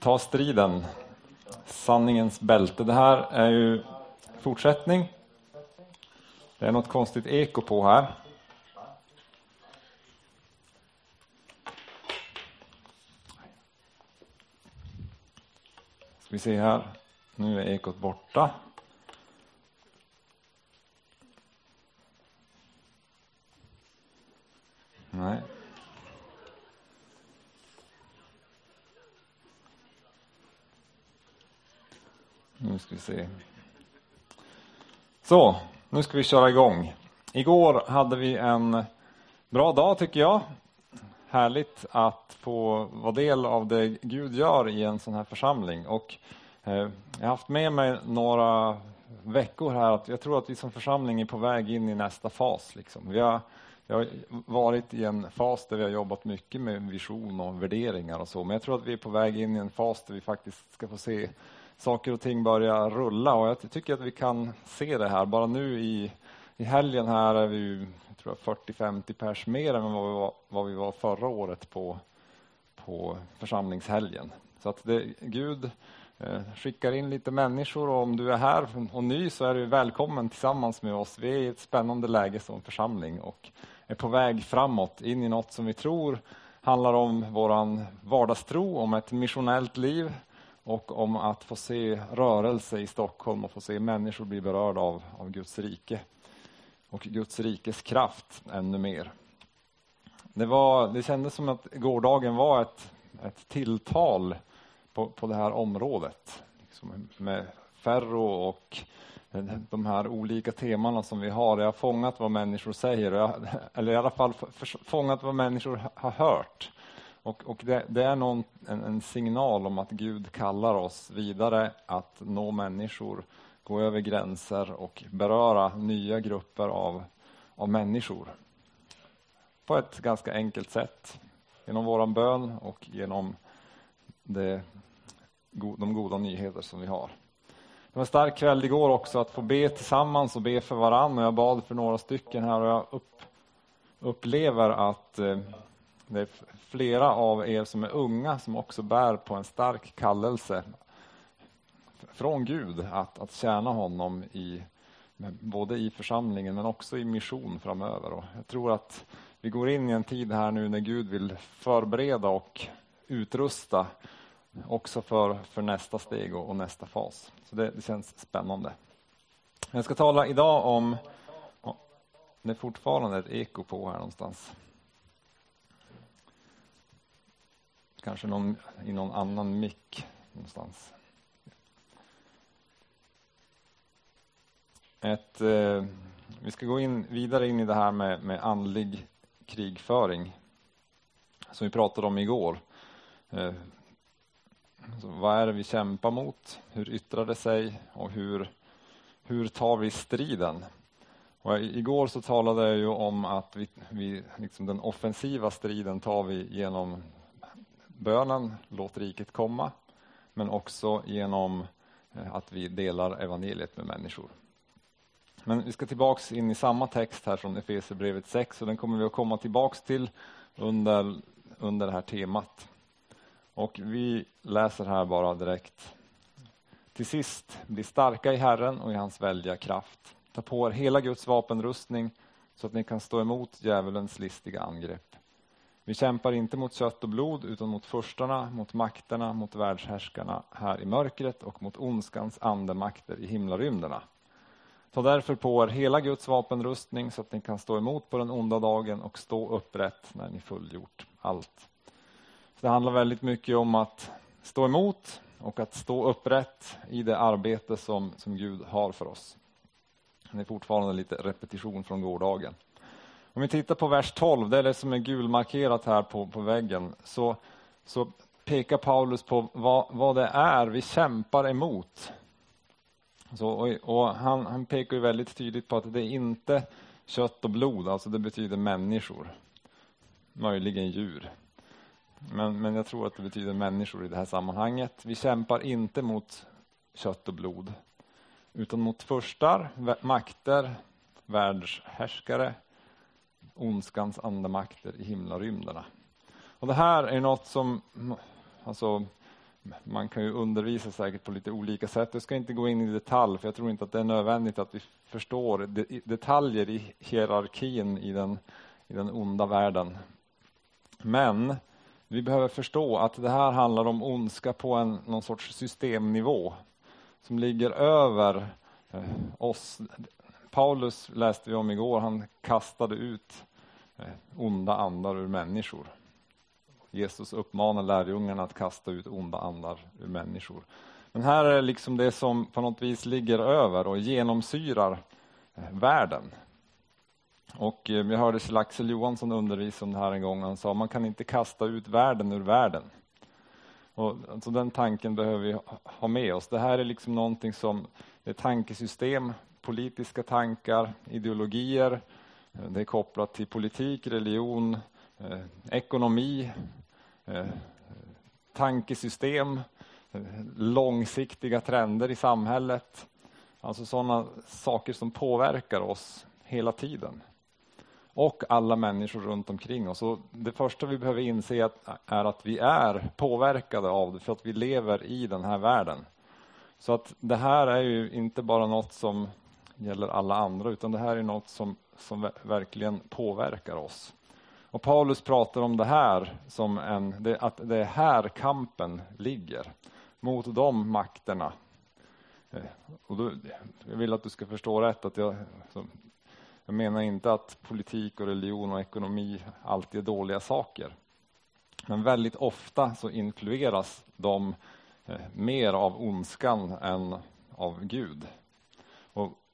Ta striden. Sanningens bälte. Det här är ju fortsättning. Det är något konstigt eko på här. Ska vi se här. Nu är ekot borta. Ska vi se. Så, nu ska vi köra igång. Igår hade vi en bra dag tycker jag. Härligt att få vara del av det Gud gör i en sån här församling. Och eh, jag har haft med mig några veckor här att jag tror att vi som församling är på väg in i nästa fas. Liksom. Vi har, vi har varit i en fas där vi har jobbat mycket med vision och värderingar och så, men jag tror att vi är på väg in i en fas där vi faktiskt ska få se saker och ting börjar rulla och jag tycker att vi kan se det här. Bara nu i, i helgen här är vi 40-50 pers mer än vad vi, var, vad vi var förra året på, på församlingshelgen. Så att det, Gud eh, skickar in lite människor och om du är här och ny så är du välkommen tillsammans med oss. Vi är i ett spännande läge som församling och är på väg framåt in i något som vi tror handlar om våran vardagstro, om ett missionellt liv och om att få se rörelse i Stockholm och få se människor bli berörda av, av Guds rike och Guds rikes kraft ännu mer. Det, var, det kändes som att gårdagen var ett, ett tilltal på, på det här området liksom med Ferro och de här olika temana som vi har. Jag har fångat vad människor säger, eller i alla fall fångat vad människor har hört. Och, och det, det, är någon, en, en, signal om att Gud kallar oss vidare att nå människor, gå över gränser och beröra nya grupper av, av människor. På ett ganska enkelt sätt. Genom vår bön och genom det, de goda nyheter som vi har. Det var en stark kväll igår också att få be tillsammans och be för varandra. Jag bad för några stycken här och jag upp, upplever att eh, det är flera av er som är unga som också bär på en stark kallelse från Gud att, att tjäna honom i, både i församlingen men också i mission framöver. Och jag tror att vi går in i en tid här nu när Gud vill förbereda och utrusta också för, för nästa steg och, och nästa fas. Så det, det, känns spännande. Jag ska tala idag om, det är fortfarande ett eko på här någonstans. Kanske någon, i någon annan mick någonstans. Ett, eh, vi ska gå in vidare in i det här med, med andlig krigföring som vi pratade om igår. Eh, alltså, vad är det vi kämpar mot? Hur yttrar det sig? Och hur, hur tar vi striden? Och igår så talade jag ju om att vi, vi liksom den offensiva striden tar vi genom bönen, låt riket komma, men också genom eh, att vi delar evangeliet med människor. Men vi ska tillbaks in i samma text här från Efesierbrevet 6 och den kommer vi att komma tillbaks till under, under det här temat. Och vi läser här bara direkt. Till sist, bli starka i Herren och i hans väldiga kraft. Ta på er hela Guds vapenrustning så att ni kan stå emot djävulens listiga angrepp. Vi kämpar inte mot kött och blod utan mot förstarna, mot makterna, mot världshärskarna här i mörkret och mot ondskans andemakter i himlarymderna. Ta därför på er hela Guds vapenrustning så att ni kan stå emot på den onda dagen och stå upprätt när ni fullgjort allt. Så det handlar väldigt mycket om att stå emot och att stå upprätt i det arbete som, som Gud har för oss. Det är fortfarande lite repetition från gårdagen. Om vi tittar på vers 12, det är det som är gulmarkerat här på, på väggen, så, så pekar Paulus på vad, vad det är vi kämpar emot. Så, och, och han, han pekar ju väldigt tydligt på att det är inte kött och blod, alltså det betyder människor. Möjligen djur. Men, men jag tror att det betyder människor i det här sammanhanget. Vi kämpar inte mot kött och blod, utan mot förstar, makter, världshärskare, ondskans andemakter i himlarymderna. Och det här är något som alltså, man kan ju undervisa säkert på lite olika sätt. Jag ska inte gå in i detalj, för jag tror inte att det är nödvändigt att vi förstår detaljer i hierarkin i den, i den onda världen. Men vi behöver förstå att det här handlar om ondska på en, någon sorts systemnivå som ligger över eh, oss. Paulus läste vi om igår, han kastade ut Eh, onda andar ur människor. Jesus uppmanar lärjungarna att kasta ut onda andar ur människor. Men här är liksom det som på något vis ligger över och genomsyrar eh, världen. Och eh, vi hörde Kjell-Axel Johansson undervisa om det här en gång. Han sa man kan inte kasta ut världen ur världen. Och, alltså den tanken behöver vi ha med oss. Det här är liksom någonting som det är tankesystem, politiska tankar, ideologier. Eh, det är kopplat till politik, religion, eh, ekonomi, eh, tankesystem, eh, långsiktiga trender i samhället. Alltså sådana saker som påverkar oss hela tiden och alla människor runt omkring oss. Och det första vi behöver inse att, är att vi är påverkade av det för att vi lever i den här världen. Så att det här är ju inte bara något som gäller alla andra utan det här är något som, som verkligen påverkar oss. Och Paulus pratar om det här som en, det, att det är här kampen ligger mot de makterna. Eh, och då, jag vill att du ska förstå rätt att jag, jag menar inte att politik och religion och ekonomi alltid är dåliga saker. Men väldigt ofta så influeras de eh, mer av ondskan än av Gud.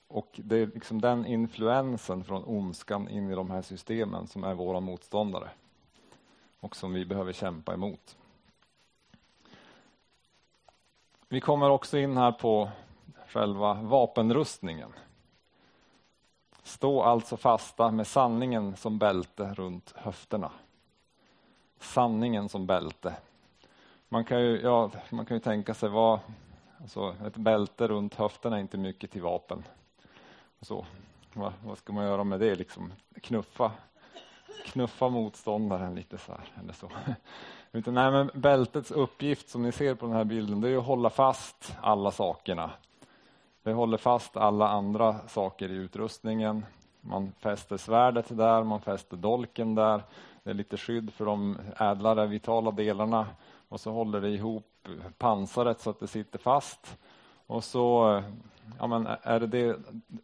Och, det är liksom den influensen från ondskan in i de här systemen som är våra motståndare och som vi behöver kämpa emot. Vi kommer också in här på själva vapenrustningen. Stå alltså fasta med sanningen som bälte runt höfterna. Sanningen som bälte. Man kan ju, ja, man kan ju tänka sig vad, alltså ett bälte runt höfterna är inte mycket till vapen. Så, vad, vad ska man göra med det? Liksom, knuffa, knuffa motståndaren lite så här, eller så. Utan, nej, men bältets uppgift som ni ser på den här bilden, det är att hålla fast alla sakerna det håller fast alla andra saker i utrustningen. Man fäster svärdet där, man fäster dolken där. Det är lite skydd för de ädlare, vitala delarna. Och så håller det ihop pansaret så att det sitter fast. Och så eh, ja, men är det, det,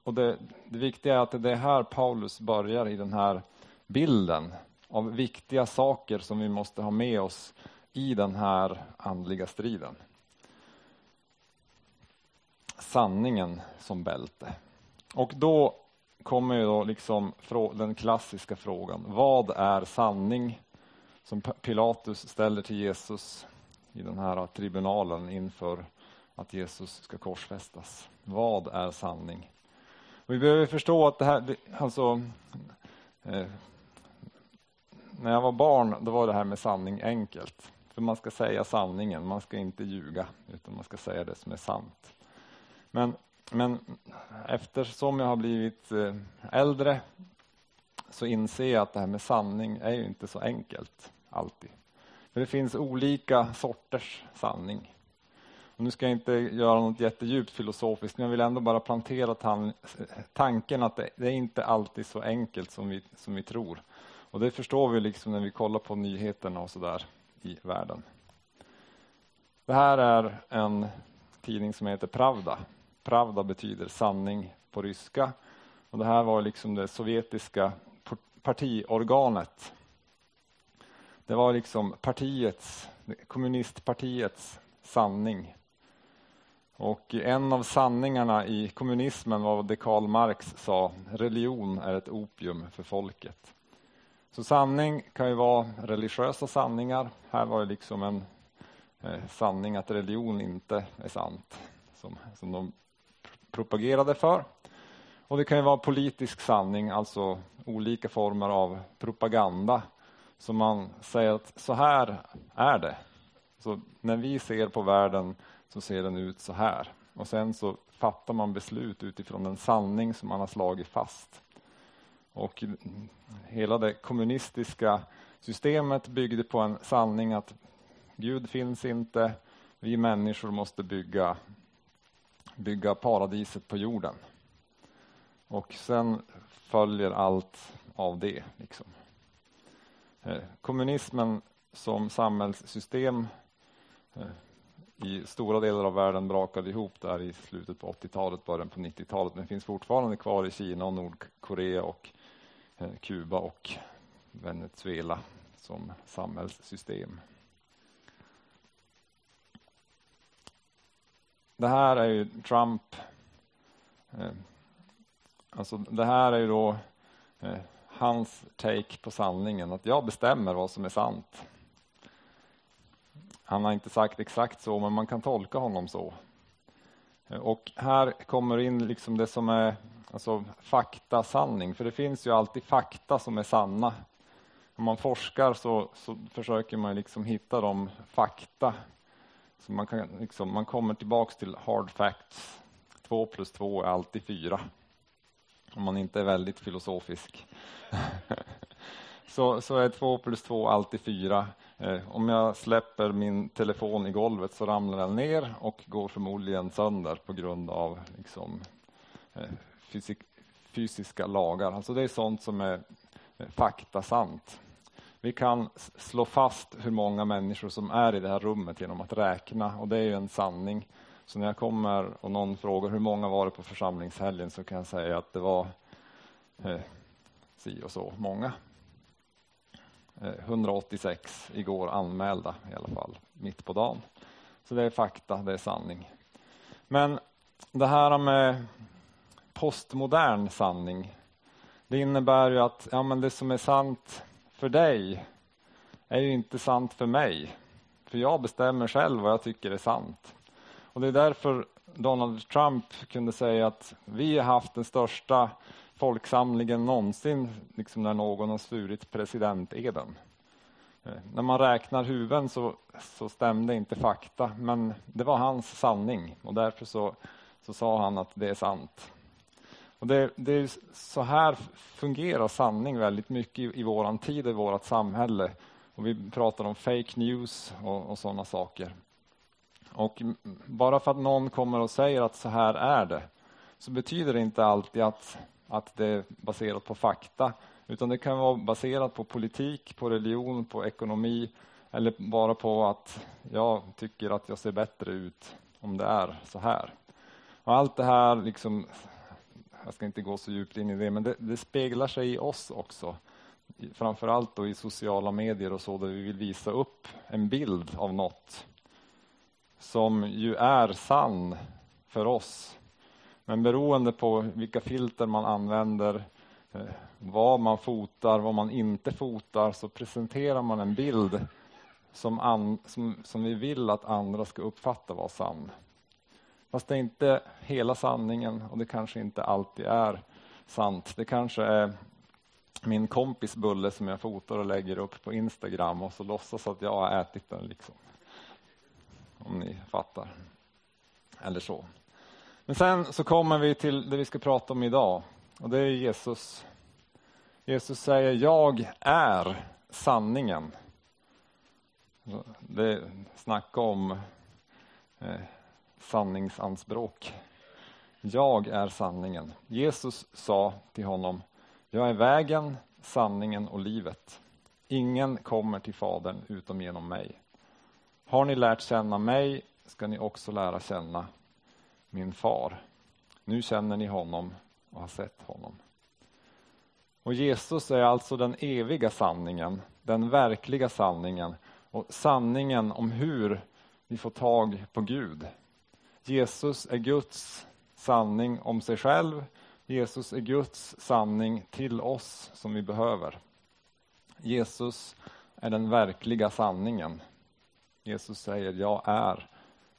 och det, det viktiga är att det är här Paulus börjar i den här bilden av viktiga saker som vi måste ha med oss i den här andliga striden sanningen som bälte. Och då kommer ju då liksom den klassiska frågan. Vad är sanning? Som Pilatus ställer till Jesus i den här tribunalen inför att Jesus ska korsfästas. Vad är sanning? Och vi behöver förstå att det här, alltså eh, när jag var barn, då var det här med sanning enkelt. För man ska säga sanningen, man ska inte ljuga, utan man ska säga det som är sant. Men, men eftersom jag har blivit eh, äldre så inser jag att det här med sanning är ju inte så enkelt alltid. För det finns olika sorters sanning. Nu ska jag inte göra något jättedjupt filosofiskt, men jag vill ändå bara plantera tan tanken att det, det, är inte alltid så enkelt som vi, som vi tror. Och det förstår vi liksom när vi kollar på nyheterna och sådär i världen. Det här är en tidning som heter Pravda Pravda betyder sanning på ryska. Och det här var liksom det sovjetiska partiorganet. Det var liksom partiets, kommunistpartiets sanning. Och en av sanningarna i kommunismen var det Karl Marx sa, religion är ett opium för folket. Så sanning kan ju vara religiösa sanningar. Här var det liksom en eh, sanning att religion inte är sant, som, som de propagerade för. Och det kan ju vara politisk sanning, alltså olika former av propaganda. som man säger att så här är det. Så när vi ser på världen så ser den ut så här. Och sen så fattar man beslut utifrån den sanning som man har slagit fast. Och hela det kommunistiska systemet byggde på en sanning att Gud finns inte, vi människor måste bygga, bygga paradiset på jorden. Och sen följer allt av det. Liksom. Eh, kommunismen som samhällssystem eh, i stora delar av världen brakade ihop där i slutet på 80-talet, början på 90-talet, men finns fortfarande kvar i Kina och Nordkorea och eh, Kuba och Venezuela som samhällssystem. Det här är ju Trump. Eh, alltså det här är ju då eh, hans take på sanningen, att jag bestämmer vad som är sant. Han har inte sagt exakt så, men man kan tolka honom så. Och här kommer in liksom det som är alltså fakta, sanning, för det finns ju alltid fakta som är sanna. Om man forskar så, så försöker man liksom hitta de fakta. Så man, kan liksom, man kommer tillbaks till hard facts. Två plus två är alltid fyra. Om man inte är väldigt filosofisk. så, så är två plus två alltid fyra. Eh, om jag släpper min telefon i golvet så ramlar den ner och går förmodligen sönder på grund av liksom, eh, fysik, fysiska lagar. Alltså det är sånt som är eh, faktasant. Vi kan slå fast hur många människor som är i det här rummet genom att räkna och det är ju en sanning. Så när jag kommer och någon frågar hur många var det på församlingshelgen så kan jag säga att det var eh, si och så många. Eh, 186 igår anmälda i alla fall, mitt på dagen. Så det är fakta, det är sanning. Men det här med postmodern sanning, det innebär ju att ja, men det som är sant för dig är ju inte sant för mig. För jag bestämmer själv vad jag tycker är sant. Och det är därför Donald Trump kunde säga att vi har haft den största folksamlingen någonsin liksom när någon har svurit presidenteden. Eh, när man räknar huvuden så, så stämde inte fakta, men det var hans sanning och därför så, så sa han att det är sant. Och det, det är så här fungerar sanning väldigt mycket i, i våran tid, i vårt samhälle. Och vi pratar om fake news och, och sådana saker. Och bara för att någon kommer och säger att så här är det, så betyder det inte alltid att att det är baserat på fakta, utan det kan vara baserat på politik, på religion, på ekonomi eller bara på att jag tycker att jag ser bättre ut om det är så här. Och allt det här, liksom, jag ska inte gå så djupt in i det, men det, det speglar sig i oss också. Framförallt då i sociala medier och så, där vi vill visa upp en bild av något som ju är sann för oss men beroende på vilka filter man använder, eh, vad man fotar, vad man inte fotar, så presenterar man en bild som, an, som, som vi vill att andra ska uppfatta vara sann. Fast det är inte hela sanningen och det kanske inte alltid är sant. Det kanske är min kompis bulle som jag fotar och lägger upp på Instagram och så låtsas att jag har ätit den. Liksom. Om ni fattar. Eller så. Men sen så kommer vi till det vi ska prata om idag och det är Jesus. Jesus säger jag är sanningen. Det snacka om eh, sanningsanspråk. Jag är sanningen. Jesus sa till honom, jag är vägen, sanningen och livet. Ingen kommer till Fadern utom genom mig. Har ni lärt känna mig ska ni också lära känna min far. Nu känner ni honom och har sett honom. Och Jesus är alltså den eviga sanningen, den verkliga sanningen och sanningen om hur vi får tag på Gud. Jesus är Guds sanning om sig själv. Jesus är Guds sanning till oss som vi behöver. Jesus är den verkliga sanningen. Jesus säger, jag är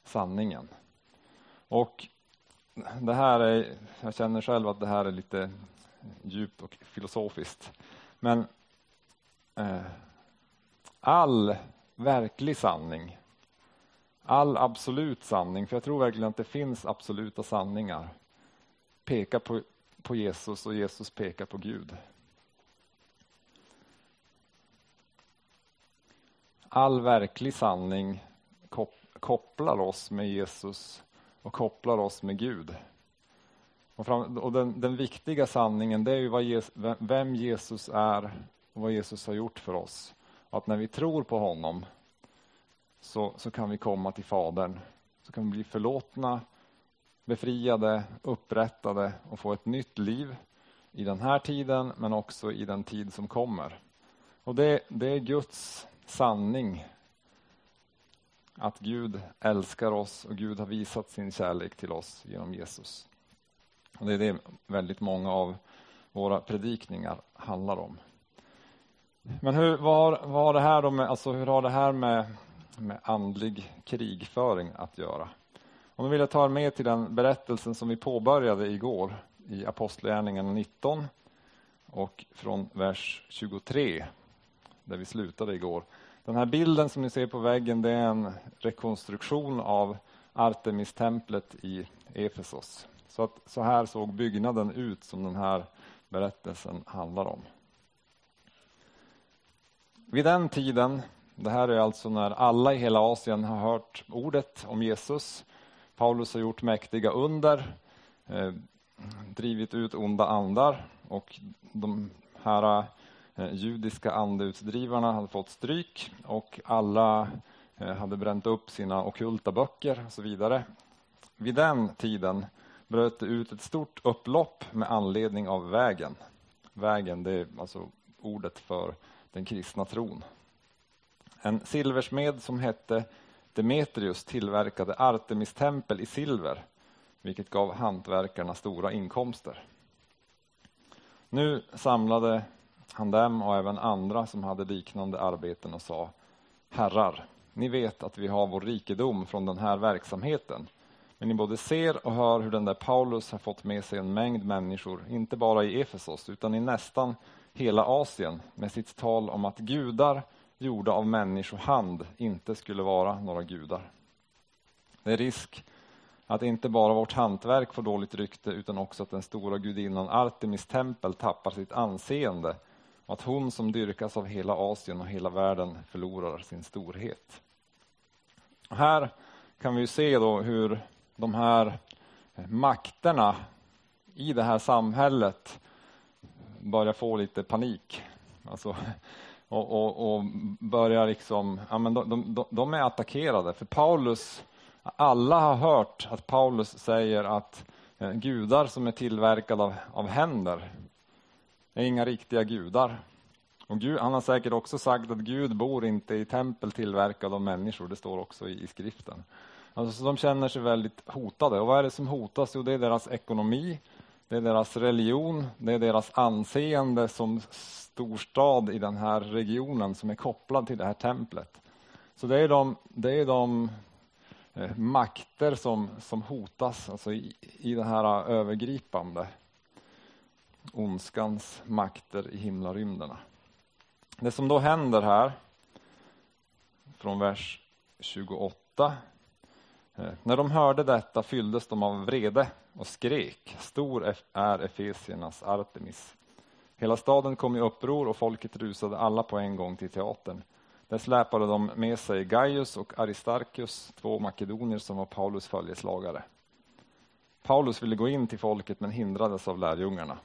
sanningen. Och det här är, jag känner själv att det här är lite djupt och filosofiskt. Men eh, all verklig sanning, all absolut sanning, för jag tror verkligen att det finns absoluta sanningar, pekar på, på Jesus och Jesus pekar på Gud. All verklig sanning kopplar oss med Jesus och kopplar oss med Gud. Och, fram, och den, den, viktiga sanningen det är ju vad Jesus, vem Jesus är och vad Jesus har gjort för oss. Att när vi tror på honom så, så kan vi komma till Fadern. Så kan vi bli förlåtna, befriade, upprättade och få ett nytt liv i den här tiden men också i den tid som kommer. Och det, det är Guds sanning att Gud älskar oss och Gud har visat sin kärlek till oss genom Jesus. Och det är det väldigt många av våra predikningar handlar om. Men hur, vad, vad har det här med, alltså hur har det här med, med andlig krigföring att göra? Och nu vill jag ta er med till den berättelsen som vi påbörjade igår i Apostlagärningarna 19 och från vers 23 där vi slutade igår. Den här bilden som ni ser på väggen det är en rekonstruktion av Artemistemplet i Efesos. Så, att, så här såg byggnaden ut som den här berättelsen handlar om. Vid den tiden, det här är alltså när alla i hela Asien har hört ordet om Jesus. Paulus har gjort mäktiga under, eh, drivit ut onda andar och de här Eh, judiska andeutdrivarna hade fått stryk och alla eh, hade bränt upp sina okulta böcker och så vidare. Vid den tiden bröt det ut ett stort upplopp med anledning av vägen. Vägen, det är alltså ordet för den kristna tron. En silversmed som hette Demetrius tillverkade Artemistempel i silver, vilket gav hantverkarna stora inkomster. Nu samlade han dem och även andra som hade liknande arbeten och sa Herrar, ni vet att vi har vår rikedom från den här verksamheten. Men ni både ser och hör hur den där Paulus har fått med sig en mängd människor, inte bara i Efesos utan i nästan hela Asien med sitt tal om att gudar gjorda av människohand inte skulle vara några gudar. Det är risk att inte bara vårt hantverk får dåligt rykte utan också att den stora gudinnan Artemis tempel tappar sitt anseende att hon som dyrkas av hela Asien och hela världen förlorar sin storhet. Här kan vi se då hur de här makterna i det här samhället börjar få lite panik. Alltså, och, och, och börjar liksom, ja, men de, de, de, är attackerade. För Paulus, alla har hört att Paulus säger att eh, gudar som är tillverkade av, av händer är inga riktiga gudar. Och Gud, han har säkert också sagt att Gud bor inte i tempel tillverkade av människor, det står också i, i skriften. Alltså, så de känner sig väldigt hotade. Och vad är det som hotas? Jo, det är deras ekonomi, det är deras religion, det är deras anseende som storstad i den här regionen som är kopplad till det här templet. Så det är de, det är de eh, makter som, som hotas alltså i, i det här övergripande ondskans makter i himlarymderna. Det som då händer här från vers 28 eh, när de hörde detta fylldes de av vrede och skrek, stor är Efesiernas Artemis. Hela staden kom i uppror och folket rusade alla på en gång till teatern. Där släpade de med sig Gaius och Aristarchus, två makedonier som var Paulus följeslagare. Paulus ville gå in till folket men hindrades av lärjungarna.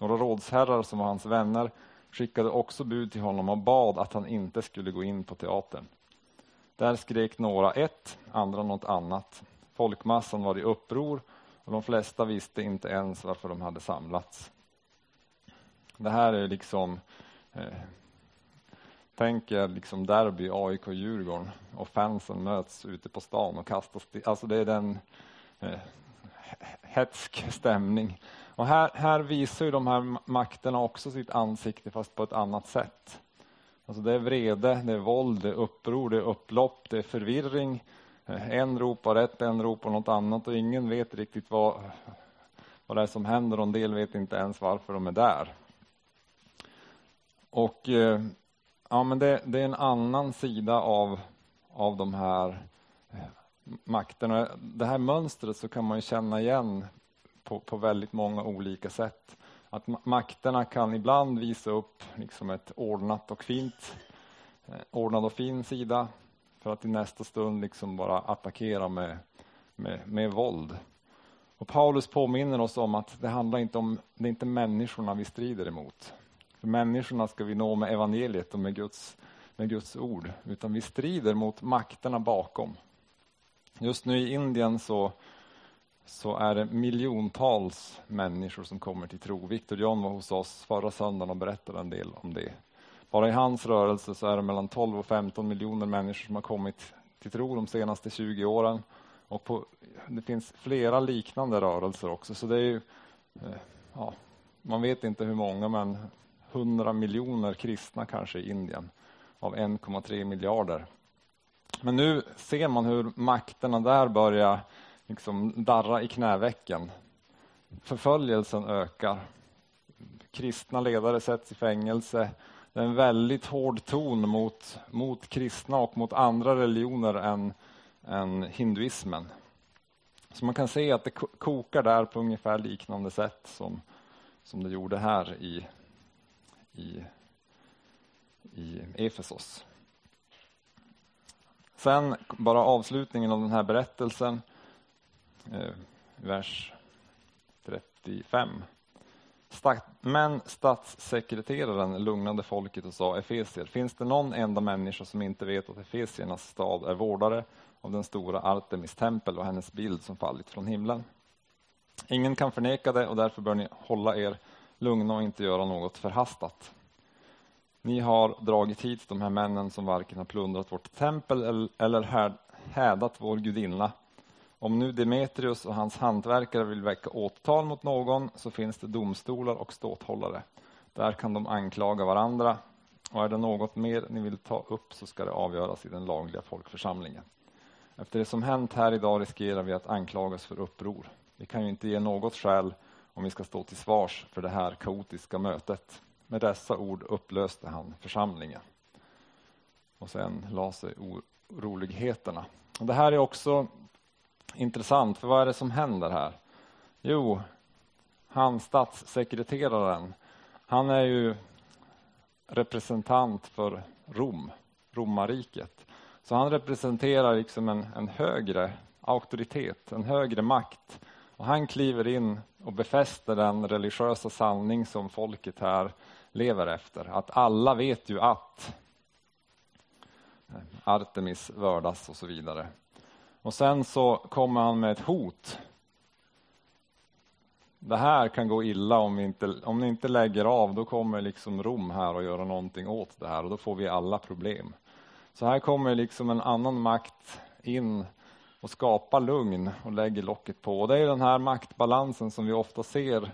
Några rådsherrar som var hans vänner skickade också bud till honom och bad att han inte skulle gå in på teatern. Där skrek några ett, andra något annat. Folkmassan var i uppror och de flesta visste inte ens varför de hade samlats. Det här är liksom eh, Tänk er liksom derby AIK-Djurgården och fansen möts ute på stan och kastas. Alltså det är den eh, hetsk stämning. Och här, här visar ju de här makterna också sitt ansikte fast på ett annat sätt. Alltså det är vrede, det är våld, det är uppror, det är upplopp, det är förvirring. En ropar ett, en ropar något annat och ingen vet riktigt vad, vad det är som händer och en del vet inte ens varför de är där. Och eh, ja, men det, det är en annan sida av, av de här eh, makterna. Det här mönstret så kan man ju känna igen på, på väldigt många olika sätt att makterna kan ibland visa upp liksom ett ordnat och fint, eh, ordnad och fin sida. för att i nästa stund liksom bara attackera med, med, med våld. Och Paulus påminner oss om att det handlar inte om, det är inte människorna vi strider emot. För människorna ska vi nå med evangeliet och med Guds, med Guds ord, utan vi strider mot makterna bakom. Just nu i Indien så, så är det miljontals människor som kommer till tro. Victor John var hos oss förra söndagen och berättade en del om det. Bara i hans rörelse så är det mellan 12 och 15 miljoner människor som har kommit till tro de senaste 20 åren. Och på, det finns flera liknande rörelser också, så det är ju, eh, ja, man vet inte hur många, men 100 miljoner kristna kanske i Indien av 1,3 miljarder. Men nu ser man hur makterna där börjar liksom darra i knävecken. Förföljelsen ökar. Kristna ledare sätts i fängelse. Det är en väldigt hård ton mot, mot kristna och mot andra religioner än, än hinduismen. Så man kan se att det kokar där på ungefär liknande sätt som, som det gjorde här i, i, i Efesos. Sen bara avslutningen av den här berättelsen, Eh, vers 35. Men statssekreteraren lugnade folket och sa Efesier, finns det någon enda människa som inte vet att Efesiernas stad är vårdare av den stora Artemis tempel och hennes bild som fallit från himlen? Ingen kan förneka det och därför bör ni hålla er lugna och inte göra något förhastat. Ni har dragit hit de här männen som varken har plundrat vårt tempel eller hädat vår gudinna. Om nu Demetrius och hans hantverkare vill väcka åtal mot någon så finns det domstolar och ståthållare. Där kan de anklaga varandra och är det något mer ni vill ta upp så ska det avgöras i den lagliga folkförsamlingen. Efter det som hänt här idag riskerar vi att anklagas för uppror. Vi kan ju inte ge något skäl om vi ska stå till svars för det här kaotiska mötet. Med dessa ord upplöste han församlingen. Och sen la sig oroligheterna. Det här är också intressant, för vad är det som händer här? Jo, han statssekreteraren, han är ju representant för Rom, romarriket. Så han representerar liksom en, en högre auktoritet, en högre makt. Och han kliver in och befäster den religiösa sanning som folket här lever efter. Att alla vet ju att Artemis vördas och så vidare. Och sen så kommer han med ett hot. Det här kan gå illa om, vi inte, om ni inte lägger av, då kommer liksom Rom här och göra någonting åt det här och då får vi alla problem. Så här kommer liksom en annan makt in och skapar lugn och lägger locket på. Och det är den här maktbalansen som vi ofta ser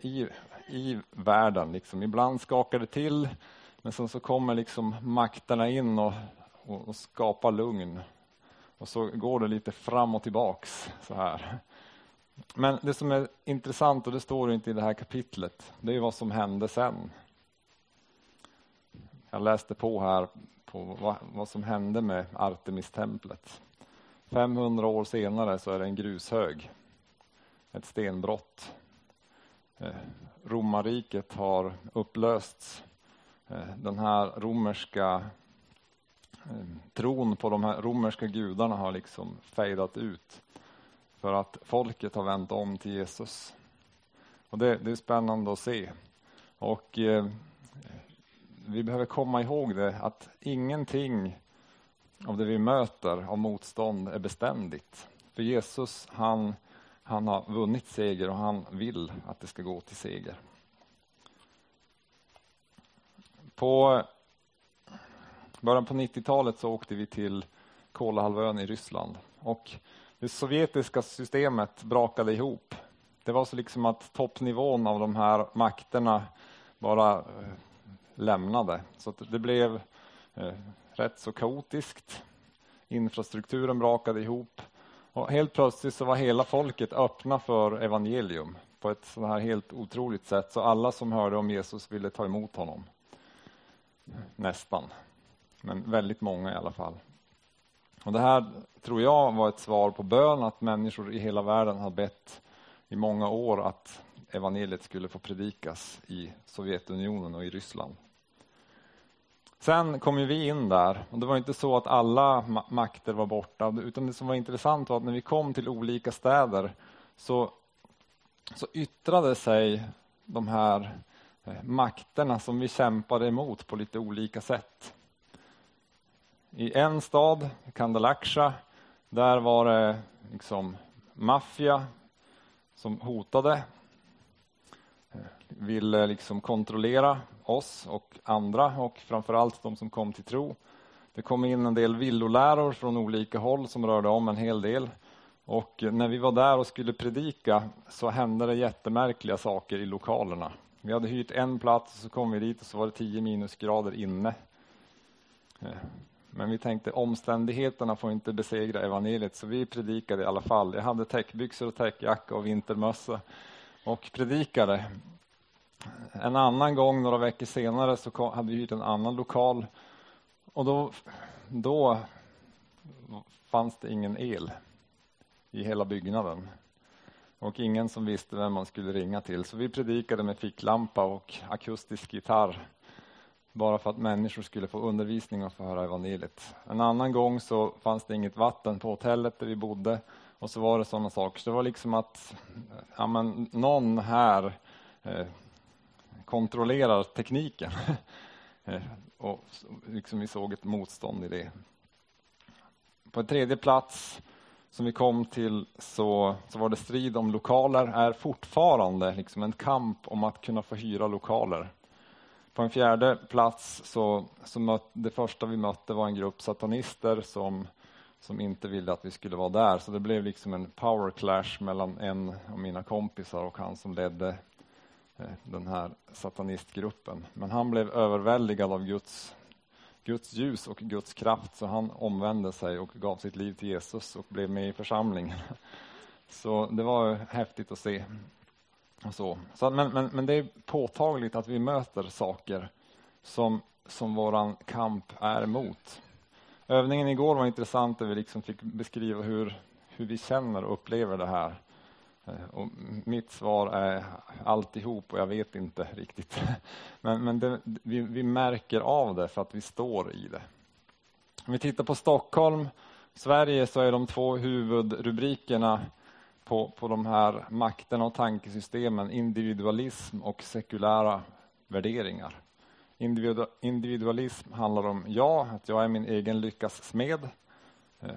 i, i världen. Liksom. Ibland skakar det till, men sen så kommer liksom makterna in och, och, och skapar lugn. Och så går det lite fram och tillbaks så här. Men det som är intressant, och det står inte i det här kapitlet, det är vad som hände sen. Jag läste på här på vad, vad som hände med Artemistemplet. 500 år senare så är det en grushög, ett stenbrott. Eh, romarriket har upplösts. Eh, den här romerska tron på de här romerska gudarna har liksom fejdat ut för att folket har vänt om till Jesus. Och det, det är spännande att se. Och eh, vi behöver komma ihåg det att ingenting av det vi möter av motstånd är beständigt. För Jesus, han, han har vunnit seger och han vill att det ska gå till seger. På början på 90-talet så åkte vi till Kolahalvön i Ryssland och det sovjetiska systemet brakade ihop. Det var så liksom att toppnivån av de här makterna bara eh, lämnade. Så det blev eh, rätt så kaotiskt. Infrastrukturen brakade ihop och helt plötsligt så var hela folket öppna för evangelium på ett så här helt otroligt sätt så alla som hörde om Jesus ville ta emot honom. Nästan, men väldigt många i alla fall. Och Det här tror jag var ett svar på bön att människor i hela världen har bett i många år att evangeliet skulle få predikas i Sovjetunionen och i Ryssland. Sen kom ju vi in där och det var inte så att alla makter var borta utan det som var intressant var att när vi kom till olika städer så, så yttrade sig de här eh, makterna som vi kämpade emot på lite olika sätt. I en stad, Kandalaksha, där var det liksom maffia som hotade, eh, ville liksom kontrollera oss och andra och framförallt de som kom till tro. Det kom in en del villoläror från olika håll som rörde om en hel del. Och när vi var där och skulle predika så hände det jättemärkliga saker i lokalerna. Vi hade hyrt en plats och så kom vi dit och så var det 10 minusgrader inne. Eh, men vi tänkte omständigheterna får inte besegra evangeliet så vi predikade i alla fall. Jag hade täckbyxor och täckjacka och vintermössa och predikade. En annan gång, några veckor senare, så hade vi hyrt en annan lokal och då, då fanns det ingen el i hela byggnaden och ingen som visste vem man skulle ringa till. Så vi predikade med ficklampa och akustisk gitarr bara för att människor skulle få undervisning och få höra evangeliet. En annan gång så fanns det inget vatten på hotellet där vi bodde och så var det sådana saker. Så det var liksom att ja, men, någon här eh, kontrollerar tekniken. Eh, och liksom vi såg ett motstånd i det. På en tredje plats som vi kom till så, så var det strid om lokaler, är fortfarande liksom en kamp om att kunna få hyra lokaler. På en fjärde plats så, så möt, det första vi mötte var en grupp satanister som, som inte ville att vi skulle vara där. Så det blev liksom en power clash mellan en av mina kompisar och han som ledde eh, den här satanistgruppen. Men han blev överväldigad av Guds, Guds ljus och Guds kraft så han omvände sig och gav sitt liv till Jesus och blev med i församlingen. Så det var häftigt att se. Så. Så, men, men, men det är påtagligt att vi möter saker som, som vår kamp är emot. Övningen igår var intressant där vi liksom fick beskriva hur, hur vi känner och upplever det här. Eh, och mitt svar är alltihop och jag vet inte riktigt. Men, men det, vi, vi märker av det för att vi står i det. Om vi tittar på Stockholm, Sverige så är de två huvudrubrikerna på, på de här makterna och tankesystemen, individualism och sekulära värderingar. Individualism handlar om jag, att jag är min egen lyckas smed. Eh,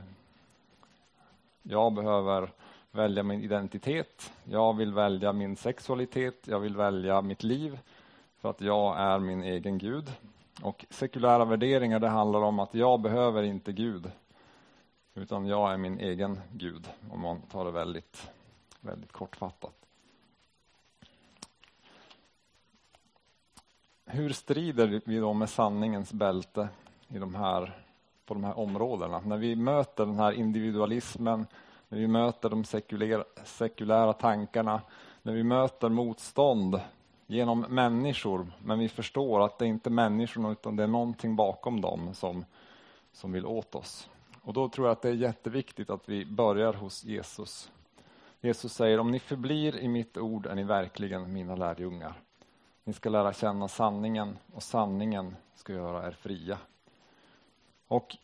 jag behöver välja min identitet. Jag vill välja min sexualitet. Jag vill välja mitt liv för att jag är min egen Gud. Och sekulära värderingar, det handlar om att jag behöver inte Gud utan jag är min egen Gud, om man tar det väldigt, väldigt kortfattat. Hur strider vi då med sanningens bälte i de här, på de här områdena? När vi möter den här individualismen, när vi möter de sekulära, sekulära tankarna, när vi möter motstånd genom människor, men vi förstår att det är inte människorna utan det är någonting bakom dem som, som vill åt oss. Och då tror jag att det är jätteviktigt att vi börjar hos Jesus. Jesus säger, om ni förblir i mitt ord är ni verkligen mina lärjungar. Ni ska lära känna sanningen och sanningen ska göra er fria. Och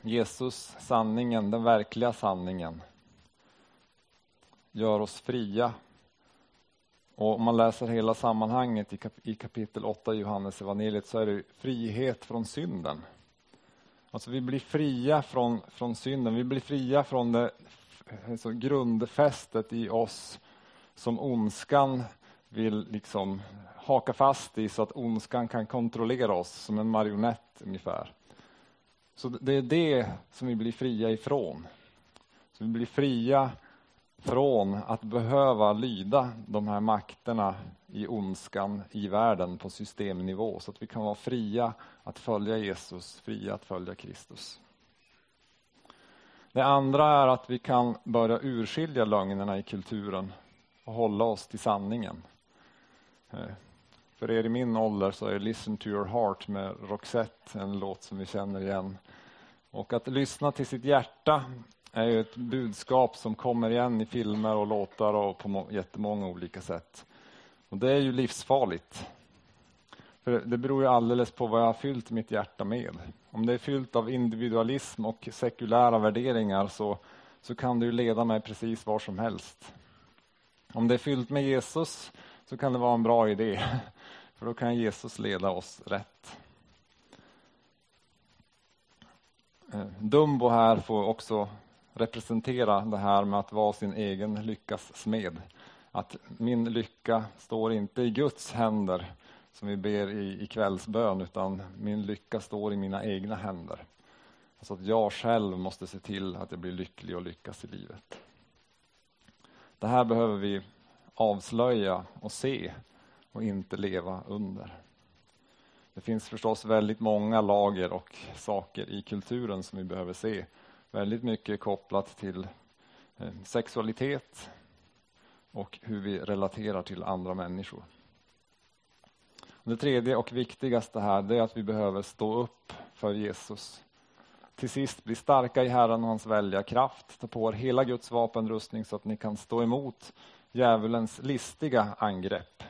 Jesus, sanningen, den verkliga sanningen, gör oss fria. Och om man läser hela sammanhanget i kapitel 8 i Johannes evangeliet så är det frihet från synden. Alltså vi blir fria från, från synden, vi blir fria från det alltså grundfästet i oss som ondskan vill liksom haka fast i så att ondskan kan kontrollera oss som en marionett ungefär. Så det är det som vi blir fria ifrån. Så vi blir fria från att behöva lyda de här makterna i ondskan i världen på systemnivå så att vi kan vara fria att följa Jesus, fria att följa Kristus. Det andra är att vi kan börja urskilja lögnerna i kulturen och hålla oss till sanningen. Eh, för er i min ålder så är Listen to your heart med Roxette en låt som vi känner igen. Och att lyssna till sitt hjärta är ju ett budskap som kommer igen i filmer och låtar och på jättemånga olika sätt. Och det är ju livsfarligt. För det beror ju alldeles på vad jag har fyllt mitt hjärta med. Om det är fyllt av individualism och sekulära värderingar så, så kan det ju leda mig precis var som helst. Om det är fyllt med Jesus så kan det vara en bra idé, för då kan Jesus leda oss rätt. Eh, Dumbo här får också representera det här med att vara sin egen lyckas smed. Att min lycka står inte i Guds händer som vi ber i, i kvällsbön, utan min lycka står i mina egna händer. Alltså att jag själv måste se till att jag blir lycklig och lyckas i livet. Det här behöver vi avslöja och se och inte leva under. Det finns förstås väldigt många lager och saker i kulturen som vi behöver se. Väldigt mycket kopplat till eh, sexualitet och hur vi relaterar till andra människor. Det tredje och viktigaste här är att vi behöver stå upp för Jesus. Till sist, bli starka i Herren och hans välja kraft. Ta på er hela Guds vapenrustning så att ni kan stå emot djävulens listiga angrepp.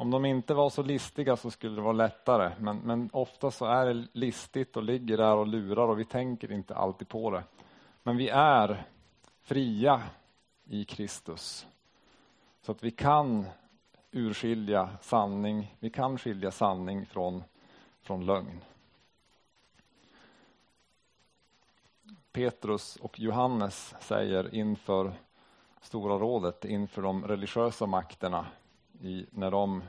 Om de inte var så listiga så skulle det vara lättare, men, men ofta så är det listigt och ligger där och lurar och vi tänker inte alltid på det. Men vi är fria i Kristus. Så att vi kan urskilja sanning, vi kan skilja sanning från, från lögn. Petrus och Johannes säger inför Stora rådet, inför de religiösa makterna, i, när de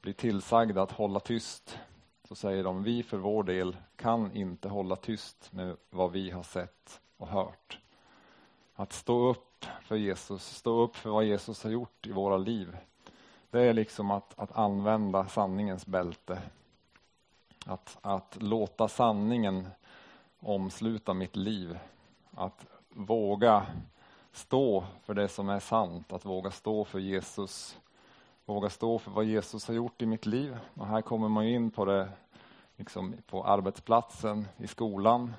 blir tillsagda att hålla tyst, så säger de, vi för vår del kan inte hålla tyst med vad vi har sett och hört. Att stå upp för Jesus, stå upp för vad Jesus har gjort i våra liv, det är liksom att, att använda sanningens bälte. Att, att låta sanningen omsluta mitt liv. Att våga stå för det som är sant, att våga stå för Jesus. Våga stå för vad Jesus har gjort i mitt liv. Och här kommer man in på det liksom på arbetsplatsen, i skolan.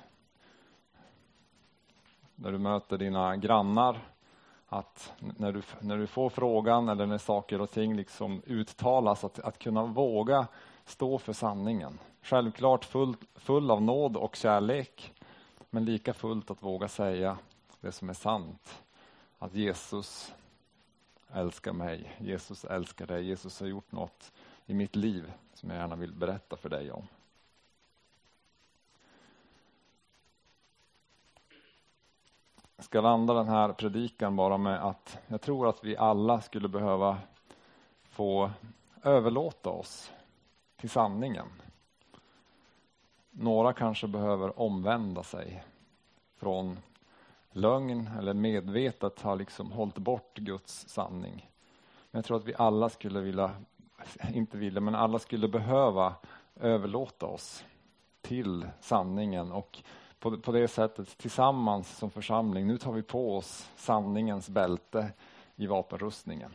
När du möter dina grannar att när du, när du får frågan eller när saker och ting liksom uttalas, att, att kunna våga stå för sanningen. Självklart full, full av nåd och kärlek, men lika fullt att våga säga det som är sant. Att Jesus älskar mig, Jesus älskar dig, Jesus har gjort något i mitt liv som jag gärna vill berätta för dig om. Jag ska landa den här predikan bara med att jag tror att vi alla skulle behöva få överlåta oss till sanningen. Några kanske behöver omvända sig från lögn eller medvetet har liksom hållit bort Guds sanning. Men jag tror att vi alla skulle vilja, inte vilja, men alla skulle behöva överlåta oss till sanningen och på, på det sättet tillsammans som församling, nu tar vi på oss sanningens bälte i vapenrustningen.